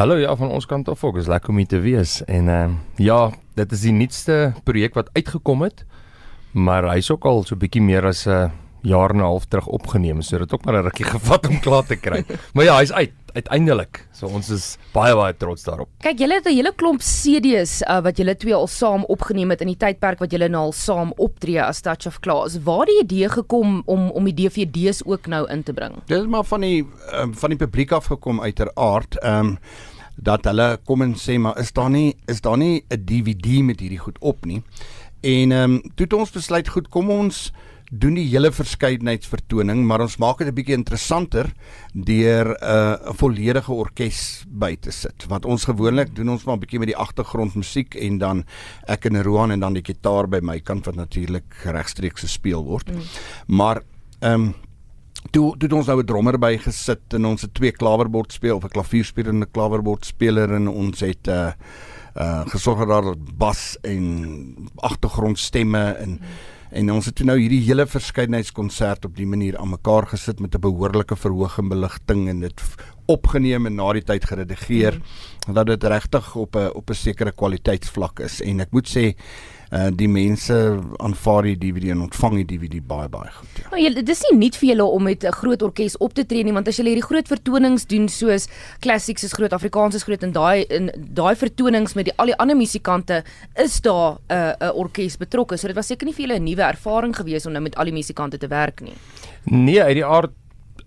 Hallo ja van ons kant af ook. Is lekker om hier te wees en ehm uh, ja, dit is die nuutste projek wat uitgekom het. Maar hy's ook al so 'n bietjie meer as 'n uh, jaar en 'n half terug opgeneem, so dit het ook maar 'n rukkie gevat om klaar te kry. maar ja, hy's uit uiteindelik. So ons is baie baie trots daarop. Kyk, julle het 'n hele klomp CD's uh, wat julle twee al saam opgeneem het in die tydperk wat julle nou al saam optree as Touch of Class. Waar het die idee gekom om om die DVD's ook nou in te bring? Dit is maar van die um, van die publiek af gekom uiteraard. Ehm um, dat hulle kom en sê maar is daar nie is daar nie 'n DVD met hierdie goed op nie. En ehm um, toe het ons besluit goed kom ons doen die hele verskeidenheidsvertoning, maar ons maak dit 'n bietjie interessanter deur 'n uh, volledige orkes by te sit. Wat ons gewoonlik doen ons maar 'n bietjie met die agtergrondmusiek en dan ek en Roan en dan die gitaar by my kant wat natuurlik regstreeks gespeel word. Mm. Maar ehm um, toe toe ons nou 'n drummer by gesit en ons het twee klawerbord speel of 'n klavierspelende klawerbord speler en ons het 'n uh, uh gesorg dat daar bas en agtergrondstemme en mm En ons het toe nou hierdie hele verskeidenheidskonsert op die manier aan mekaar gesit met 'n behoorlike verhoog en beligting en dit opgeneem en na die tyd geredigeer mm. dat dit regtig op 'n op 'n sekere kwaliteitsvlak is en ek moet sê uh die mense aanvaar die DVD en ontvang die DVD baie baie goed. Ja. Maar jy dis nie nuut vir julle om met 'n groot orkes op te tree nie want as jy hierdie groot vertonings doen soos klassieks is groot Afrikaans is groot en daai in daai vertonings met die al die ander musikante is daar 'n uh, 'n orkes betrokke. So dit was seker nie vir julle 'n nuwe ervaring gewees om nou met al die musikante te werk nie. Nee, uit die aard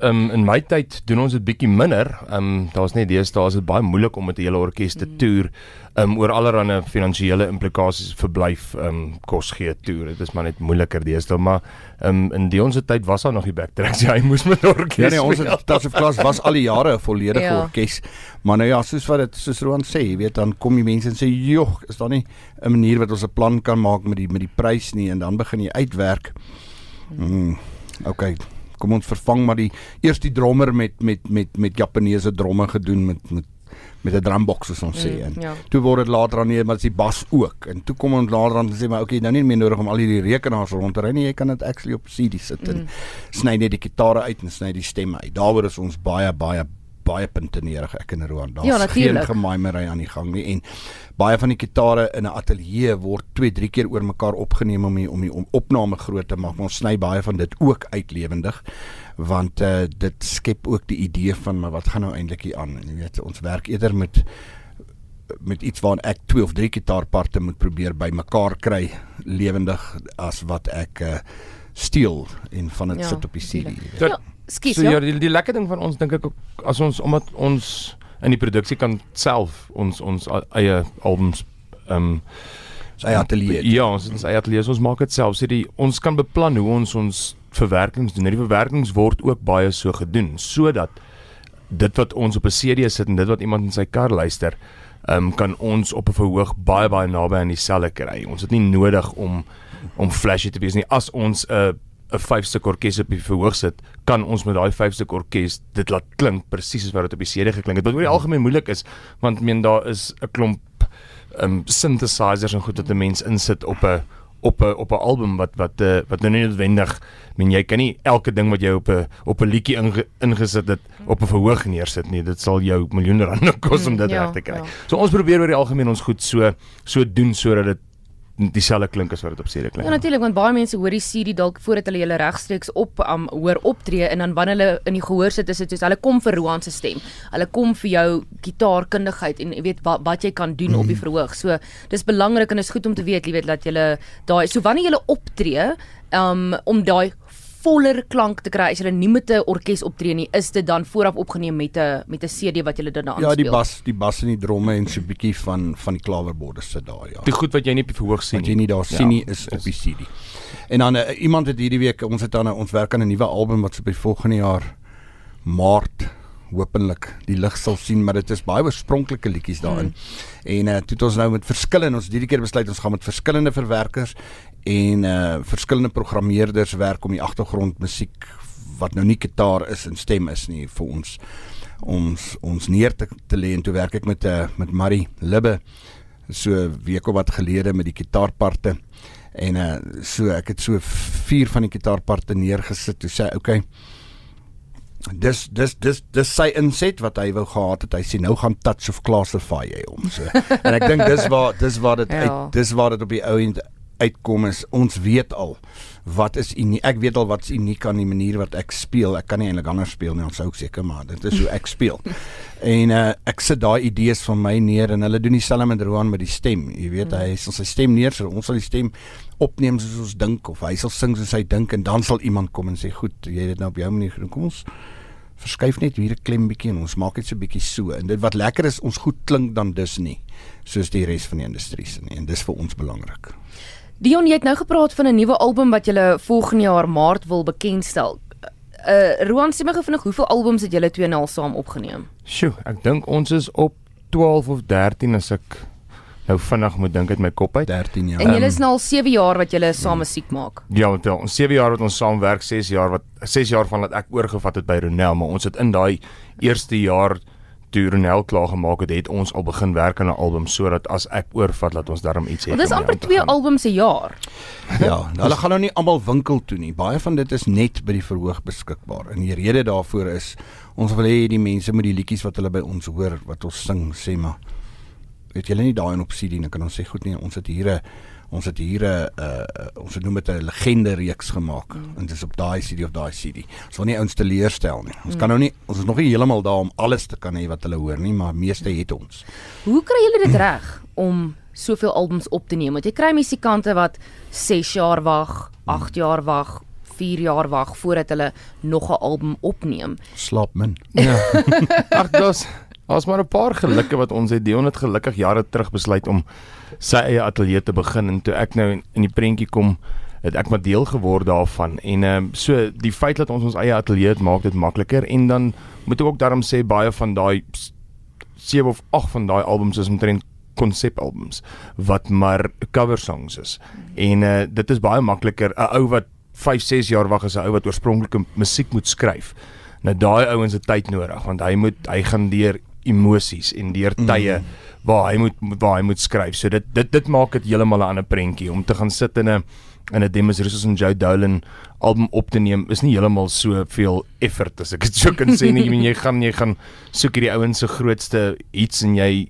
um, in my tyd doen ons dit bietjie minder. Ehm um, daar's net deesdae is dit baie moeilik om met 'n hele orkes te mm. toer um, oor allerlei finansiële implikasies verblyf ehm um, kos gee toer. Dit is maar net moeiliker deesdae, maar ehm um, in die ons tyd was daar nog die backtracks. Ja, hy moes met orkes. Ja nee, ons het das of klas was al die jare 'n volledige ja. orkes. Maar nou ja, soos wat dit soos Roan sê, jy weet dan kom die mense en sê, "Joh, is daar nie 'n manier wat ons 'n plan kan maak met die met die prys nie?" En dan begin jy uitwerk. Mm, okay kom ons vervang maar die eers die drummer met met met met Japaneese dromme gedoen met met met 'n drumbox soos ons mm, sê en ja. toe word dit later aan nee maar dis die bas ook en toe kom ons later aan sê maar okay nou nie meer nodig om al hierdie rekenaars rond te ry nie jy kan dit actually op CD sit en mm. sny net die gitare uit en sny die stemme uit daaroor is ons baie baie baie puntenerig ek en Roan. Daar's ja, geen gemaimery aan die gang nie en baie van die gitare in 'n ateljee word 2, 3 keer oor mekaar opgeneem om die, om die om opname groot te maak. Ons sny baie van dit ook uit lewendig want uh, dit skep ook die idee van maar wat gaan nou eintlik hier aan? Jy weet ons werk eerder met met iets waarin ek 2 of 3 gitaarparte moet probeer bymekaar kry lewendig as wat ek uh, steel en van dit ja, sit op die CD. Ja. Skus so, ja. ja die, die lekker ding van ons dink ek as ons omdat ons in die produksie kan self ons ons eie albums ehm um, eie ateljee. Ja, ons ons eie ateljee, ons maak dit self. So die ons kan beplan hoe ons ons verwerkings doen. Die verwerkings word ook baie so gedoen sodat dit wat ons op 'n CD sit en dit wat iemand in sy kar luister, ehm um, kan ons op 'n verhoog baie baie naby aan dieselfde kry. Ons het nie nodig om om flashy te wees nie. As ons 'n uh, 'n vyf stuk orkes op die verhoog sit, kan ons met daai vyf stuk orkes dit laat klink presies soos wat dit op die CD geklink het. Wat oor die algemeen moeilik is, want meen daar is 'n klomp um synthesizers en goed wat 'n mens insit op 'n op 'n op 'n album wat wat uh, wat nou nie noodwendig men jy kan nie elke ding wat jy op 'n op 'n liedjie inge, ingesit het op 'n verhoog neersit nie dit sal jou miljoene rande kos om dit mm, ja, reg te kry. Ja. So ons probeer oor die algemeen ons goed so so doen sodat dit dieselfde klink as wat dit op CD klink. Ja natuurlik want baie mense hoor die CD dalk voordat hulle hulle regstreeks op um, hoor optree en dan wanneer hulle in die gehoor sit is dit soos hulle kom vir Roan se stem. Hulle kom vir jou gitaarkundigheid en jy weet wat wat jy kan doen mm. op die mm. verhoog. So dis belangrik en is goed om te weet jy weet dat jy daai so wanneer jy optree um, om daai voller klank te kry as jy nie met 'n orkes optree nie, is dit dan vooraf opgeneem met 'n met 'n CD wat jy dan aanspeel. Ja, die bas, die bas en die dromme en so 'n bietjie van van die klawerborde sit daar, ja. Die goed wat jy nie op die verhoog sien nie. Wat jy nie daar sien nie ja, is op die CD. En dan uh, iemand het hierdie week ons het dan uh, ons werk aan 'n nuwe album wat so by volgende jaar Maart hopelik die lig sal sien maar dit is baie oorspronklike liedjies daarin. Mm. En uh toe het ons nou met verskillende ons hierdie keer besluit ons gaan met verskillende verwerkers en uh verskillende programmeerders werk om die agtergrondmusiek wat nou nie gitaar is en stem is nie vir ons ons ons neer te, te lê en toe werk ek met uh met Marie Libbe so week of wat gelede met die gitaarparte en uh so ek het so vier van die gitaarparte neergesit toe sê okay dis dis dis dis sy inset wat hy wou gehad het. Hy sê nou gaan touch of classify hy hom so. en ek dink dis waar dis waar dit Ja. uit dis waar dit op die ou end uitkom is ons weet al wat is uniek ek weet al wat's uniek aan die manier wat ek speel. Ek kan nie eintlik anders speel nie ons sou seker maar dit is hoe ek speel. En uh, ek sit daai idees van my neer en hulle doen dieselfde met Roan met die stem. Jy weet hy sal sy stem neersit ons sal die stem opneem soos ons dink of hy sal sing soos hy dink en dan sal iemand kom en sê goed jy het dit nou op jou manier gedoen kom ons verskuif net hier 'n klem bietjie en ons maak dit so bietjie so. En dit wat lekker is ons goed klink dan dus nie soos die res van die industrie se nie. En dis vir ons belangrik Dion, jy het nou gepraat van 'n nuwe album wat jy volgende jaar Maart wil bekendstel. Uh Roan, sê my gou vinnig hoeveel albums het julle twee nou al saam opgeneem? Sjoe, ek dink ons is op 12 of 13 as ek nou vinnig moet dink uit my kop uit. 13 jaar En julle Ehm, is nou al 7 jaar wat julle saam musiek maak. Ja, want ja, ons 7 jaar wat ons saam werk, 6 jaar wat 6 jaar van dat ek oorgevat het by Ronel, maar ons het in daai eerste jaar toe Ronel klaar gemaak het, het ons al begin werk aan 'n album sodat as ek oorvat laat ons daarom iets het. Om mee amper twee albums 'n jaar. Ja, hulle gaan nou nie almal winkel toe nie. Baie van dit is net by die verhoog beskikbaar. En die rede daarvoor is ons wil hê die mense moet die liedjies wat hulle by ons hoor, wat ons sing, sê maar weet julle nie daai in op CD nie, dan kan ons sê goed nee, ons het hier 'n ons het hier 'n uh, ons het noem dit 'n legende reeks gemaak mm. en dit is op daai CD of daai CD. Ons wil nie ouens teleurstel nie. Ons mm. kan nou nie ons is nog nie heeltemal daar om alles te kan hê wat hulle hoor nie, maar meeste het ons. Hoe kry julle dit reg om soveel albums op te neem? Want jy kry musikante wat 6 jaar wag, 8 jaar wag, 4 jaar wag voordat hulle nog 'n album opneem. Slaap min. Ja. Ag, dis Ons maar 'n paar gelukke wat ons het. Dion het gelukkig jare terug besluit om sy eie ateljee te begin en toe ek nou in, die prentjie kom, het ek maar deel geword daarvan. En ehm um, so die feit dat ons ons eie ateljee het, maak dit makliker en dan moet ek ook daarom sê baie van daai 7 of 8 van daai albums is omtrent konsepalbums wat maar cover songs is. En uh, dit is baie makliker 'n ou wat 5, 6 jaar wag as 'n ou wat oorspronklike musiek moet skryf. Nou daai ouens het tyd nodig want hy moet hy gaan deur emosies en deur tye mm. waar hy moet waar hy moet skryf. So dit dit dit maak dit heeltemal 'n ander prentjie om te gaan sit in 'n in 'n Demis Rousseau en Joe Dolan album op te neem is nie heeltemal so veel effort as ek dit so kan sê nie. Ek meen jy gaan jy gaan soek hierdie ouens se grootste hits en jy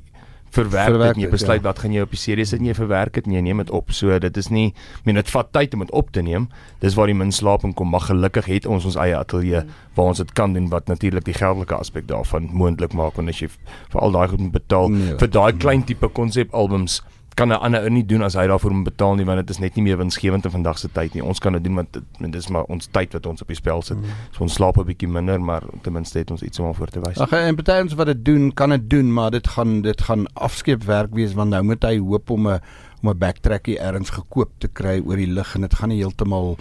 verwerk, Verwerk dit en jy dit, besluit ja. wat gaan jy op die serie sit en jy verwerk dit en jy neem dit op. So dit is nie ek meen dit vat tyd om dit op te neem. Dis waar die min slaap in kom. Maar gelukkig het ons ons eie ateljee waar ons dit kan doen wat natuurlik die geldelike aspek daarvan moontlik maak want as jy vir al daai goed moet betaal Nee. vir daai klein tipe konsepalbums kan 'n ander ou nie doen as hy daarvoor moet betaal nie want dit is net nie meer winsgewend in vandag se tyd nie. Ons kan dit doen want dit, is maar ons tyd wat ons op die spel sit. So ons slaap 'n bietjie minder, maar ten minste het ons iets om voor te wys. Ag en party ons wat dit doen, kan dit doen, maar dit gaan dit gaan afskeepwerk wees want nou moet hy hoop om 'n om 'n backtrackie ergens gekoop te kry oor die lig en dit gaan nie heeltemal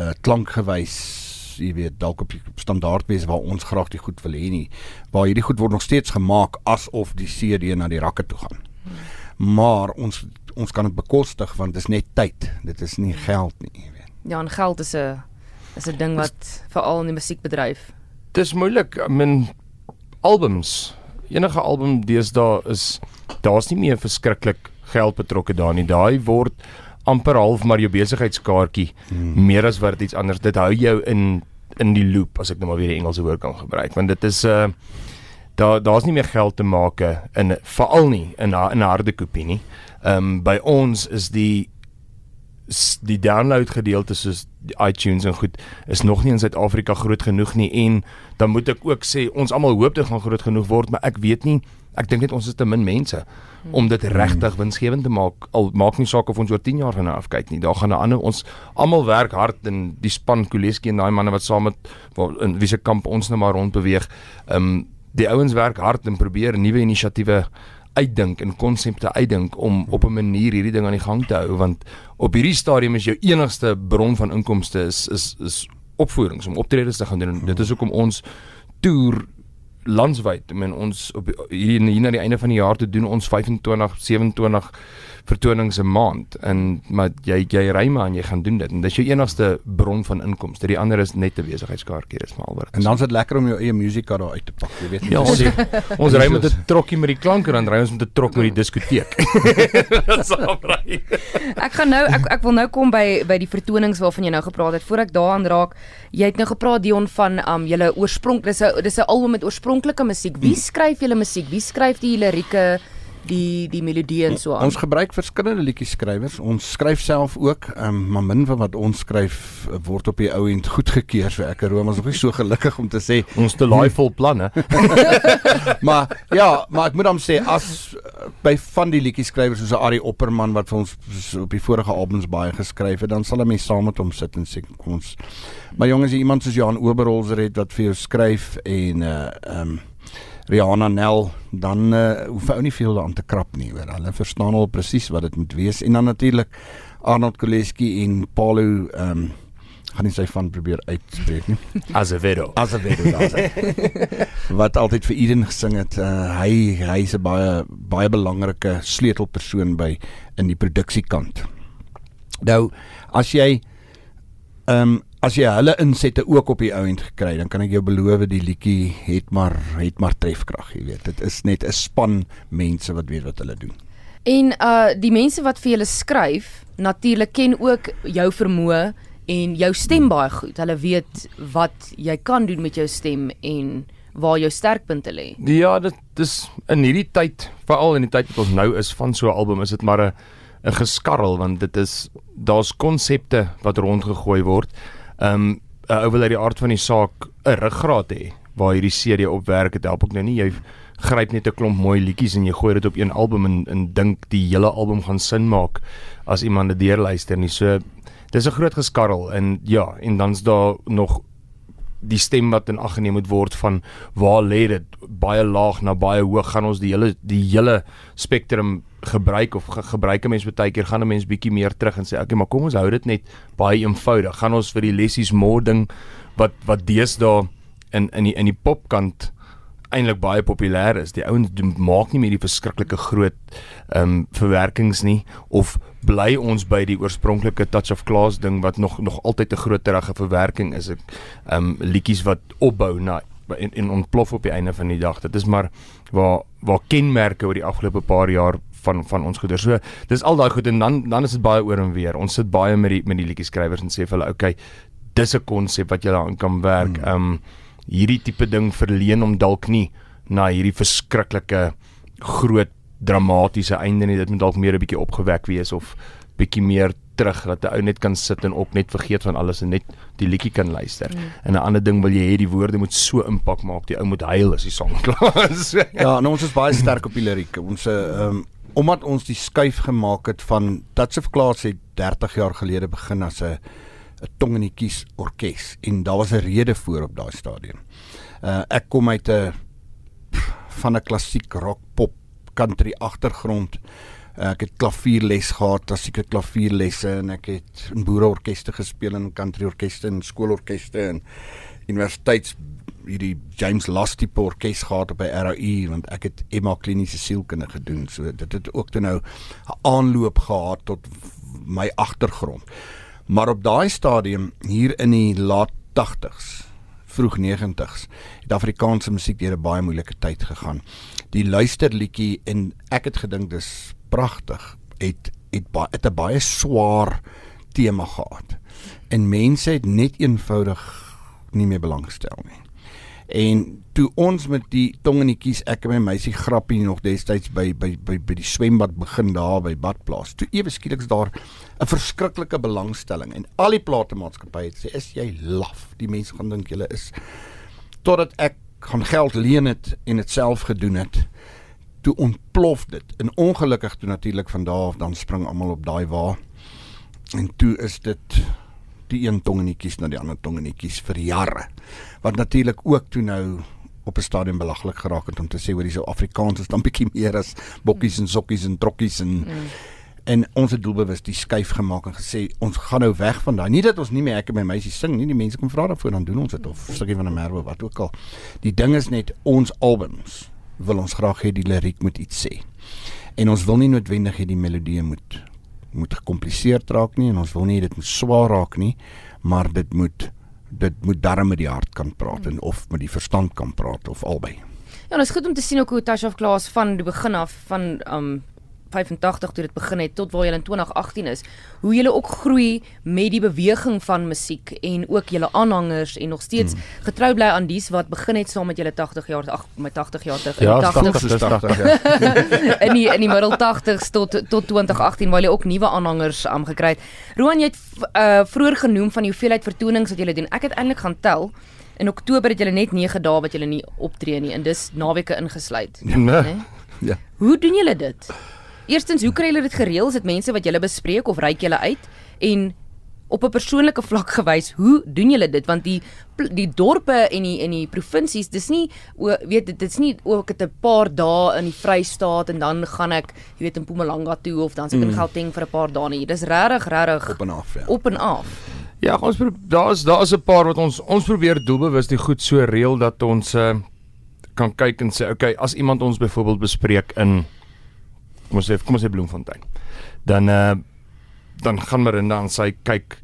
uh, klankgewys jy weet dalk op die standaard wees waar ons graag die goed wil hê nie. Waar hierdie goed word nog steeds gemaak asof die CD na die rakke toe gaan. Maar ons ons kan dit bekostig want dit is net tyd. Dit is nie geld nie, jy weet. Ja, en geld is 'n is 'n ding wat veral in die musiekbedryf. Dis moeilik. I mean albums. Enige album deesdae is daar's nie meer verskriklik geld betrokke daarin nie. Daai word amper half maar jou besigheidskaartjie hmm. meer as wat dit iets anders. Dit hou jou in in die loop as ek nou maar weer die Engelse woord kan gebruik want dit is 'n uh, daar daar's nie meer geld te maak in veral nie in ha- in 'n harde kopie nie. Ehm um, by ons is die die download gedeelte soos iTunes en goed is nog nie in Suid-Afrika groot genoeg nie en dan moet ek ook sê ons almal hoop dit gaan groot genoeg word maar ek weet nie ek dink net ons is te min mense om dit regtig winsgewend te maak al maak nie saak of ons oor 10 jaar van nou af kyk nie daar gaan 'n ander ons almal werk hard in die span Kuleski en daai manne wat saam met wie se kamp ons nou maar rond beweeg ehm um, die ouens werk hard en probeer nuwe inisiatiewe uitdink en konsepte uitdink om op 'n manier hierdie ding aan die gang te hou want op hierdie stadium is jou enigste bron van inkomste is is is opvoerings om optredes te gaan doen. En dit is hoekom ons toer landwyd. Ek meen ons op hier, hier na die einde van die jaar te doen ons 25 27 vertonings 'n maand en maar jy jy ry maar en jy gaan doen dit en dis jou enigste bron van inkomste. Die ander is net 'n besigheidskaartjie, dis maar alwer. En dan is dit lekker om jou eie musieka daar uit te pak, jy weet. Ja, ons ons ry met 'n trokkie met die klanke dan ry ons met 'n trok met die diskoteek. Dit sal ry. Ek gaan nou ek ek wil nou kom by by die vertonings waarvan jy nou gepraat het. Voor ek daaraan raak, jy het nou gepraat Dion van um julle oorsprong dis 'n dis 'n album met oorspronklike musiek. Wie skryf julle musiek? Wie skryf die lirieke? die die melodie en so aan. Ons gebruik verskillende liedjie skrywers. Ons skryf self ook, um, maar min van wat ons skryf eh, word op die ou end goedgekeur. So ek en Rome is nog nie so gelukkig om te sê ons te laai vol planne. maar ja, maar ek moet hom sê as by van die liedjie skrywers soos Ari Opperman wat vir ons op die vorige albums baie geskryf het, dan sal hy mee saam met hom sit en sê kom ons. Maar jongens, iemand soos Johan Oberholzer het wat vir jou skryf en uh um Rihanna Nel, dan uh, hoef ou nie veel daaraan te krap nie, hoor. Hulle verstaan al presies wat dit moet wees. En dan natuurlik Arnold Koleski en Paulo ehm um, gaan nie sy van probeer uitspreek nie. Azevedo. Azevedo daar. wat altyd vir Eden gesing het. Uh, hy hy's 'n baie baie belangrike sleutelpersoon by in die produksiekant. Nou, as jy ehm um, as jy hulle insette ook op die ou end gekry, dan kan ek jou beloof die liedjie het maar het maar trefkrag, jy weet. Dit is net 'n span mense wat weet wat hulle doen. En uh die mense wat vir julle skryf, natuurlik ken ook jou vermoë en jou stem baie goed. Hulle weet wat jy kan doen met jou stem en waar jou sterkpunte lê. Ja, dit is in hierdie tyd, veral in die tyd wat ons nou is van so 'n album, is dit maar 'n 'n geskarrel want dit is daar's konsepte wat rondgegooi word um, uh, ou wil uit die aard van die saak 'n ruggraat hê waar hierdie CD op werk het help ook nou nie jy gryp net 'n klomp mooi liedjies en jy gooi dit op een album en en dink die hele album gaan sin maak as iemand dit deurluister nie so dis 'n groot geskarrel en ja en dan's daar nog die stem wat in ag geneem moet word van waar lê dit? Baie laag na baie hoog. Gaan ons die hele die hele spektrum gebruik of ge gebruik 'n mens baie keer gaan 'n mens bietjie meer terug en sê okay maar kom ons hou dit net baie eenvoudig. Gaan ons vir die lessies more ding wat wat deesdae in in die in die popkant eintlik baie populêr is die ouens maak nie meer die verskriklike groot ehm um, verwerkings nie of bly ons by die oorspronklike touch of class ding wat nog nog altyd 'n groterige verwerking is ek ehm um, liedjies wat opbou na en, en ontplof op die einde van die dag dit is maar waar waar kenmerke oor die afgelope paar jaar van van ons goeder. So dis al daai goed en dan dan is dit baie oor en weer. Ons sit baie met die met die liedjie skrywers en sê vir hulle, "Oké, dis 'n konsep wat jy daarin kan werk." Hmm. Ehm um, hierdie tipe ding verleen om dalk nie na hierdie verskriklike groot dramatiese einde nie. Dit moet dalk meer 'n bietjie opgewek wees of bietjie meer terug dat 'n ou net kan sit en ook net vergeet van alles en net die liedjie kan luister. Mm. En 'n ander ding wil jy hê die woorde moet so impak maak, die ou moet huil as die song klaar is. ja, en ons is baie sterk op die liriek. Ons ehm um, omdat ons die skuif gemaak het van Touch of Class het 30 jaar gelede begin as 'n 'n tong en die kies orkes en daar was 'n rede voor op daai stadium. Uh ek kom uit 'n van 'n klassiek rock pop country agtergrond. Uh, ek het klavierles gehad, klassieke klavierlesse en ek het in boereorkeste gespeel en country orkeste en skoolorkeste en universiteits hierdie James Lusty orkes gehad by RAU want ek het Emma kliniese sielkunde gedoen. So dit het ook toe nou 'n aanloop gehad tot my agtergrond. Maar op daai stadium hier in die laat 80s, vroeg 90s, het Afrikaanse musiek deur 'n baie moeilike tyd gegaan. Die luisterliedjie en ek het gedink dis pragtig. Het het baie het 'n baie swaar tema gehad. En mense het net eenvoudig nie meer belangstel nie. En toe ons met die tongenetjies ek en my meisie grappie nog destyds by by by by die swembad begin daar by badplaas. Toe ewe skielik daar 'n verskriklike belangstelling en al die platemaatskappye het sê is jy laf. Die mense gaan dink jy is totdat ek gaan geld leen het en dit self gedoen het. Toe ontplof dit. En ongelukkig toe natuurlik van daar af dan spring almal op daai wa. En toe is dit die een tongenetjies na die ander tongenetjies vir jare. Wat natuurlik ook toe nou op 'n stadium belaglik geraak het om te sê oor die Suid-Afrikaners is dan bietjie meer as bokkies en sokkies en trokkies en mm. en ons het doelbewus die skuif gemaak en gesê ons gaan nou weg van daai. Nie dat ons nie meer ek en my meisie sing nie, die mense kom vra daarvoor dan doen ons dit of 'n stukkie van 'n merwe wat ook al. Die ding is net ons albums wil ons graag hê die liriek moet iets sê. En ons wil nie noodwendig hê die melodie moet moet gekompliseerd raak nie en ons wil nie dit moet swaar raak nie, maar dit moet dit moet darm met die hart kan praat en of met die verstand kan praat of albei. Ja, dit is goed om te sien hoe Tasha of Klaas van die begin af van um 85 toe dit begin het tot waar jy in 2018 is, hoe jy ook groei met die beweging van musiek en ook julle aanhangers en nog steeds hmm. getrou bly aan dies wat begin het saam met julle 80 jaar ag my 80 jaar terug in die 80s 80 ja. in die in die middel 80s tot tot 2018 waar jy ook nuwe aanhangers um, gekry het. Roan jy het uh, vroeër genoem van die hoeveelheid vertonings wat jy doen. Ek het eintlik gaan tel In Oktober het julle net 9 dae wat julle nie optree nie en dis naweke ingesluit. Nee. nee? Ja. Hoe doen julle dit? Eerstens, hoe kry julle dit gereël? Is dit mense wat julle bespreek of reik julle uit? En op 'n persoonlike vlak gewys, hoe doen julle dit? Want die die dorpe en die in die provinsies, dis nie o, weet dit is nie ook het 'n paar dae in die Vrystaat en dan gaan ek, jy weet in Mpumalanga toe of dan se ek mm. in Gauteng vir 'n paar dae nie. Dis regtig regtig op en af, ja. Op en af. Ja, ons daar's daar's 'n paar wat ons ons probeer doelbewus die goed so reël dat ons uh, kan kyk en sê, okay, as iemand ons byvoorbeeld bespreek in kom ons sê kom ons sê Bloemfontein. Dan uh dan gaan Marinda aan sy kyk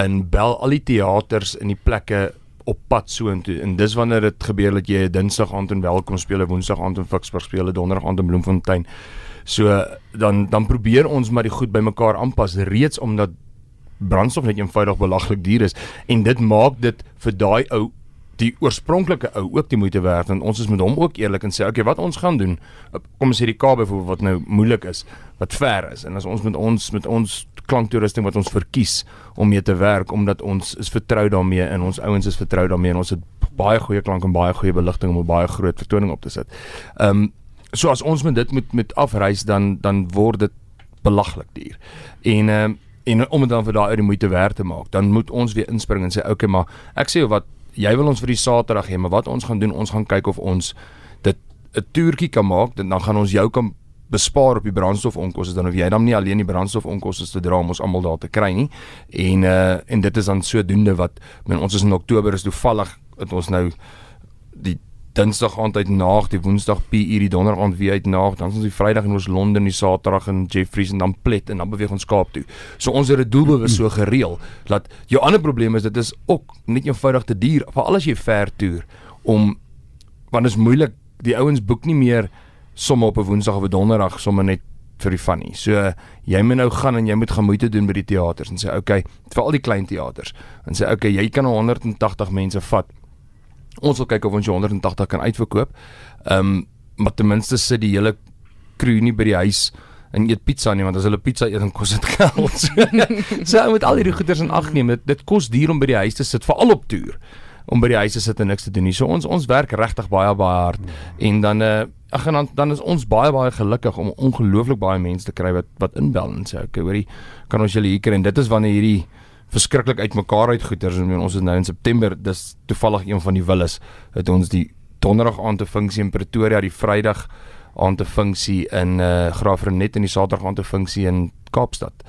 in bel al die teaters in die plekke op pad so intoe. En dis wanneer dit gebeur dat jy 'n Dinsdag aand in Welkom speel, 'n Woensdag aand in Ficksburg speel, 'n Donderdag aand in Bloemfontein. So dan dan probeer ons maar die goed bymekaar aanpas reeds omdat brandstof net eenvoudig belaglik duur is en dit maak dit vir daai ou die oorspronklike ou ook die moeite werd en ons is met hom ook eerlik en sê okay wat ons gaan doen kom ons sê die Kaap byvoorbeeld wat nou moeilik is wat ver is en as ons met ons met ons klanktoerusting wat ons verkies om mee te werk omdat ons is vertrou daarmee en ons ouens is vertrou daarmee en ons het baie goeie klank en baie goeie beligting om 'n baie groot vertoning op te sit. Ehm um, so as ons met dit met met afreis dan dan word dit belaglik duur. En ehm um, en om dit dan vir daai uit die moeite werd te maak, dan moet ons weer inspring en sê okay maar ek sê wat jy wil ons vir die Saterdag hê, maar wat ons gaan doen, ons gaan kyk of ons dit 'n toertjie kan maak, dan gaan ons jou kan bespaar op die brandstofonkoste dan of jy dan nie alleen die brandstofonkoste te dra om ons almal daar te kry nie. En uh en dit is dan sodoende wat men ons is in Oktober is toevallig dat ons nou die Dinsdag aand uit naag, die Woensdag PE, die Donderdag aand weer uit naag, dan ons die Vrydag in ons Londen, die Saterdag in Jeffreys en dan Plet en dan beweeg ons Kaap toe. So ons het dit doelbewus so gereël dat jou ander probleem is dit is ook net eenvoudig te duur, veral as jy ver toer om want dit is moeilik, die ouens boek nie meer somme op 'n Woensdag of 'n Donderdag somme net vir die nie. So jy moet nou gaan en jy moet gaan moeite doen by die teaters en sê okay, vir al die klein teaters en sê okay, jy kan 180 mense vat Ons wil kyk of ons 180 kan uitverkoop. Ehm um, maar ten minste sit die hele crew nie by die huis en eet pizza nie want as hulle pizza eet dan kos dit geld. so met al hierdie goeders in ag neem, dit, dit kos duur om by die huis te sit veral op toer om by die huis te sit en niks te doen nie. So ons ons werk regtig baie baie hard en dan uh ag en dan dan is ons baie baie gelukkig om ongelooflik baie mense te kry wat wat inbel en sê okay, hoorie, kan ons julle hier kry en dit is wanneer hierdie verskriklik uitmekaar uitgoeters en ons is nou in September dis toevallig een van die willes het ons die donderdag aand te funksie in Pretoria die Vrydag aand te funksie in uh, Graafrenet en die Saterdag aand te funksie in Kaapstad